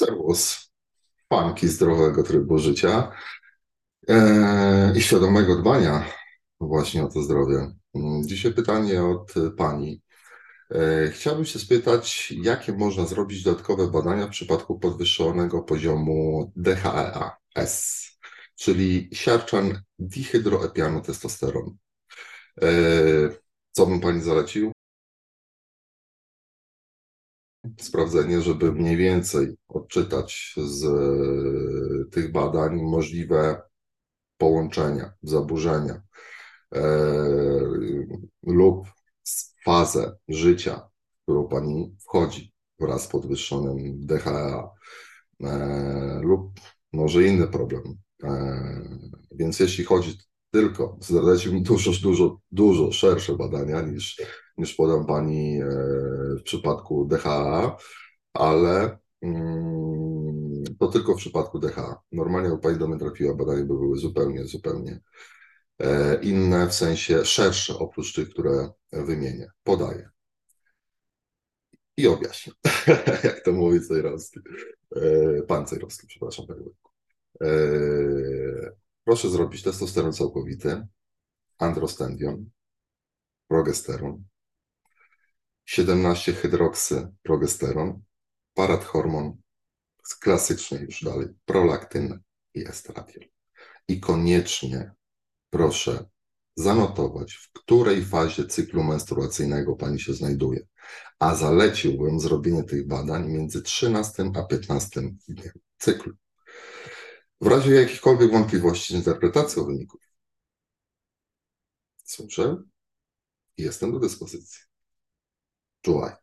głos fanki zdrowego trybu życia e, i świadomego dbania właśnie o to zdrowie. Dzisiaj pytanie od Pani. E, chciałbym się spytać, jakie można zrobić dodatkowe badania w przypadku podwyższonego poziomu DHEA-S, czyli siarczan dihydroepianu testosteron. E, co bym Pani zalecił? Sprawdzenie, żeby mniej więcej odczytać z e, tych badań możliwe połączenia, zaburzenia e, lub fazę życia, w którą pani wchodzi wraz z podwyższonym DHA e, lub może inny problem. Więc jeśli chodzi tylko, zaleci mi dużo, dużo, dużo szersze badania niż niż podam Pani e, w przypadku DHA, ale mm, to tylko w przypadku DHA. Normalnie jak Pani do mnie trafiła, badania by były zupełnie, zupełnie e, inne, w sensie szersze oprócz tych, które wymienię. Podaję. I objaśnię, jak to mówi Cejrowski. E, pan Cejrowski, przepraszam. Proszę zrobić testosteron całkowity, androstendion, progesteron, 17 hydroksyprogesteron, parathormon, klasyczny już dalej, prolaktyn i estradiol. I koniecznie proszę zanotować, w której fazie cyklu menstruacyjnego pani się znajduje. A zaleciłbym zrobienie tych badań między 13 a 15 dniem cyklu. W razie jakichkolwiek wątpliwości z interpretacją wyników, słyszę, jestem do dyspozycji. Czuwaj.